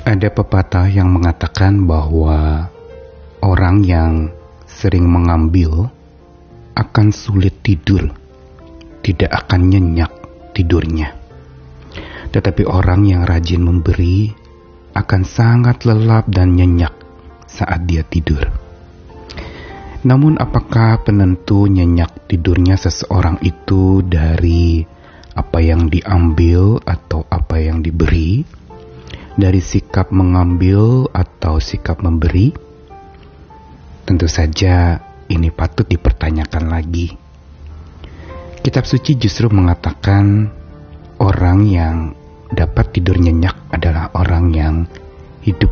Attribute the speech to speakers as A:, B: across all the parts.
A: Ada pepatah yang mengatakan bahwa orang yang sering mengambil akan sulit tidur, tidak akan nyenyak tidurnya. Tetapi orang yang rajin memberi akan sangat lelap dan nyenyak saat dia tidur. Namun apakah penentu nyenyak tidurnya seseorang itu dari apa yang diambil atau apa yang diberi? Dari sikap mengambil atau sikap memberi? Tentu saja ini patut dipertanyakan lagi. Kitab suci justru mengatakan orang yang dapat tidur nyenyak adalah orang yang hidup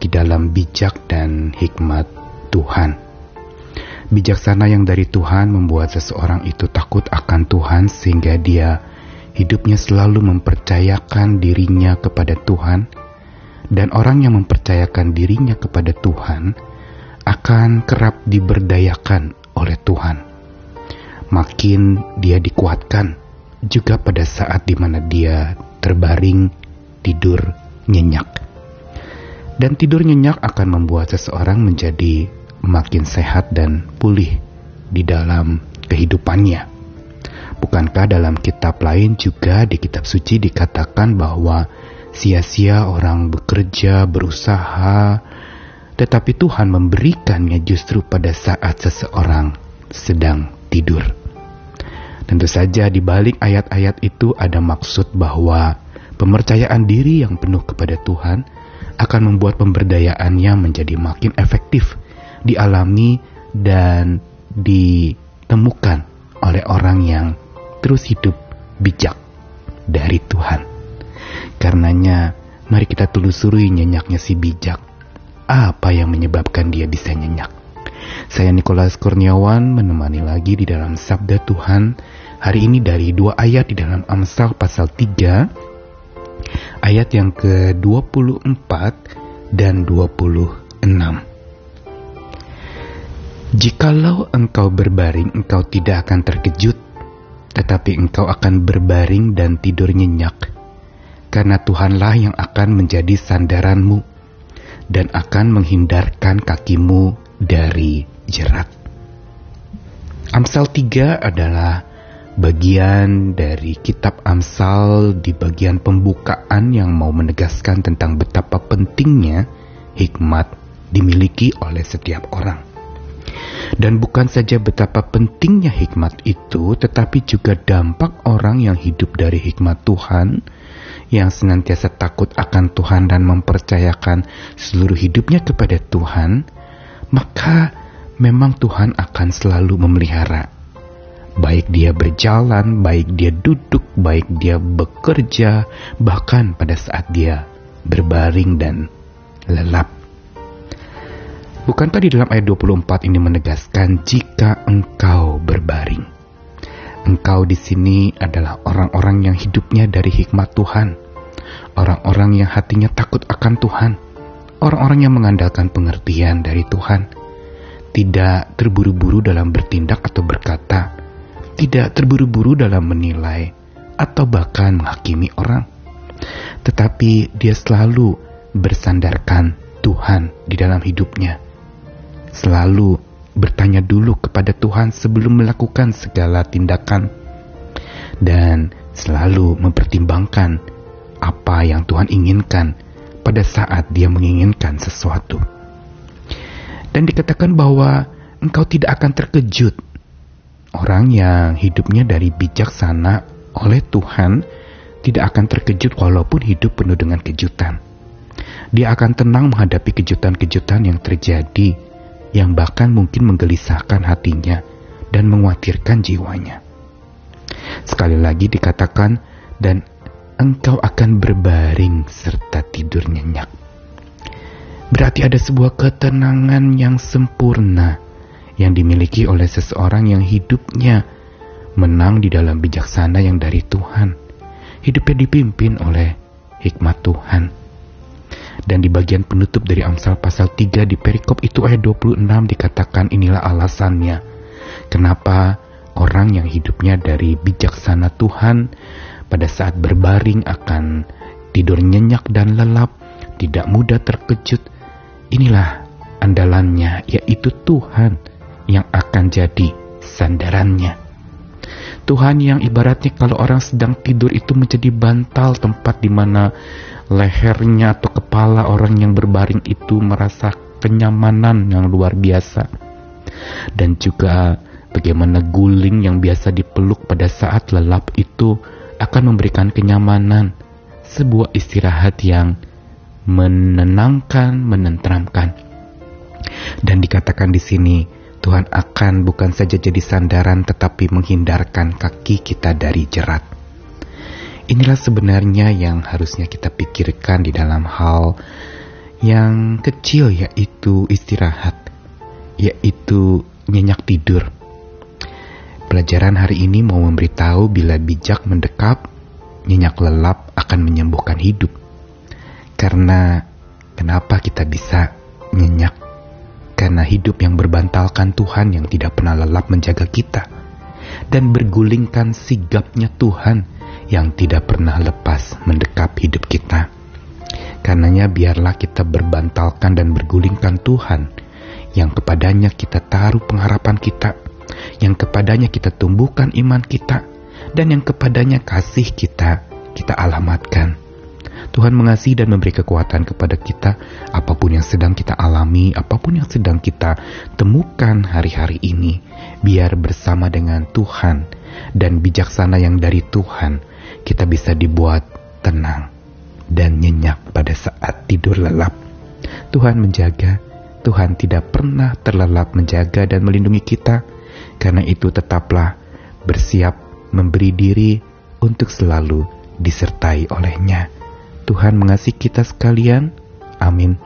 A: di dalam bijak dan hikmat Tuhan. Bijaksana yang dari Tuhan membuat seseorang itu takut akan Tuhan sehingga dia hidupnya selalu mempercayakan dirinya kepada Tuhan dan orang yang mempercayakan dirinya kepada Tuhan akan kerap diberdayakan oleh Tuhan. Makin dia dikuatkan juga pada saat di mana dia terbaring tidur nyenyak. Dan tidur nyenyak akan membuat seseorang menjadi makin sehat dan pulih di dalam kehidupannya. Bukankah dalam kitab lain juga di kitab suci dikatakan bahwa sia-sia orang bekerja, berusaha, tetapi Tuhan memberikannya justru pada saat seseorang sedang tidur. Tentu saja di balik ayat-ayat itu ada maksud bahwa pemercayaan diri yang penuh kepada Tuhan akan membuat pemberdayaannya menjadi makin efektif dialami dan ditemukan oleh orang yang terus hidup bijak dari Tuhan. Karenanya, mari kita telusuri nyenyaknya si bijak. Apa yang menyebabkan dia bisa nyenyak? Saya Nikolas Kurniawan menemani lagi di dalam Sabda Tuhan hari ini dari dua ayat di dalam Amsal pasal 3 ayat yang ke-24 dan 26. Jikalau engkau berbaring, engkau tidak akan terkejut, tetapi engkau akan berbaring dan tidur nyenyak, karena Tuhanlah yang akan menjadi sandaranmu dan akan menghindarkan kakimu dari jerat. Amsal 3 adalah bagian dari kitab Amsal di bagian pembukaan yang mau menegaskan tentang betapa pentingnya hikmat dimiliki oleh setiap orang. Dan bukan saja betapa pentingnya hikmat itu, tetapi juga dampak orang yang hidup dari hikmat Tuhan, yang senantiasa takut akan Tuhan dan mempercayakan seluruh hidupnya kepada Tuhan, maka memang Tuhan akan selalu memelihara. Baik dia berjalan, baik dia duduk, baik dia bekerja, bahkan pada saat dia berbaring dan lelap. Bukankah di dalam ayat 24 ini menegaskan jika engkau berbaring? Engkau di sini adalah orang-orang yang hidupnya dari hikmat Tuhan, orang-orang yang hatinya takut akan Tuhan, orang-orang yang mengandalkan pengertian dari Tuhan, tidak terburu-buru dalam bertindak atau berkata, tidak terburu-buru dalam menilai atau bahkan menghakimi orang, tetapi dia selalu bersandarkan Tuhan di dalam hidupnya selalu bertanya dulu kepada Tuhan sebelum melakukan segala tindakan dan selalu mempertimbangkan apa yang Tuhan inginkan pada saat dia menginginkan sesuatu. Dan dikatakan bahwa engkau tidak akan terkejut. Orang yang hidupnya dari bijaksana oleh Tuhan tidak akan terkejut walaupun hidup penuh dengan kejutan. Dia akan tenang menghadapi kejutan-kejutan yang terjadi yang bahkan mungkin menggelisahkan hatinya dan menguatirkan jiwanya. Sekali lagi dikatakan, dan engkau akan berbaring serta tidur nyenyak. Berarti ada sebuah ketenangan yang sempurna yang dimiliki oleh seseorang yang hidupnya menang di dalam bijaksana yang dari Tuhan. Hidupnya dipimpin oleh hikmat Tuhan dan di bagian penutup dari Amsal pasal 3 di perikop itu ayat 26 dikatakan inilah alasannya. Kenapa orang yang hidupnya dari bijaksana Tuhan pada saat berbaring akan tidur nyenyak dan lelap tidak mudah terkejut. Inilah andalannya, yaitu Tuhan yang akan jadi sandarannya. Tuhan yang ibaratnya kalau orang sedang tidur itu menjadi bantal tempat di mana lehernya atau kepala orang yang berbaring itu merasa kenyamanan yang luar biasa. Dan juga bagaimana guling yang biasa dipeluk pada saat lelap itu akan memberikan kenyamanan, sebuah istirahat yang menenangkan, menenteramkan. Dan dikatakan di sini, Tuhan akan bukan saja jadi sandaran tetapi menghindarkan kaki kita dari jerat. Inilah sebenarnya yang harusnya kita pikirkan di dalam hal yang kecil yaitu istirahat, yaitu nyenyak tidur. Pelajaran hari ini mau memberitahu bila bijak mendekap, nyenyak lelap akan menyembuhkan hidup. Karena kenapa kita bisa nyenyak karena hidup yang berbantalkan Tuhan yang tidak pernah lelap menjaga kita dan bergulingkan sigapnya Tuhan yang tidak pernah lepas mendekap hidup kita. Karenanya biarlah kita berbantalkan dan bergulingkan Tuhan yang kepadanya kita taruh pengharapan kita, yang kepadanya kita tumbuhkan iman kita, dan yang kepadanya kasih kita kita alamatkan. Tuhan mengasihi dan memberi kekuatan kepada kita apa pun yang sedang kita alami, apa pun yang sedang kita temukan hari-hari ini. Biar bersama dengan Tuhan dan bijaksana yang dari Tuhan, kita bisa dibuat tenang dan nyenyak pada saat tidur lelap. Tuhan menjaga, Tuhan tidak pernah terlelap menjaga dan melindungi kita. Karena itu tetaplah bersiap memberi diri untuk selalu disertai olehnya. Tuhan mengasihi kita sekalian. Amin.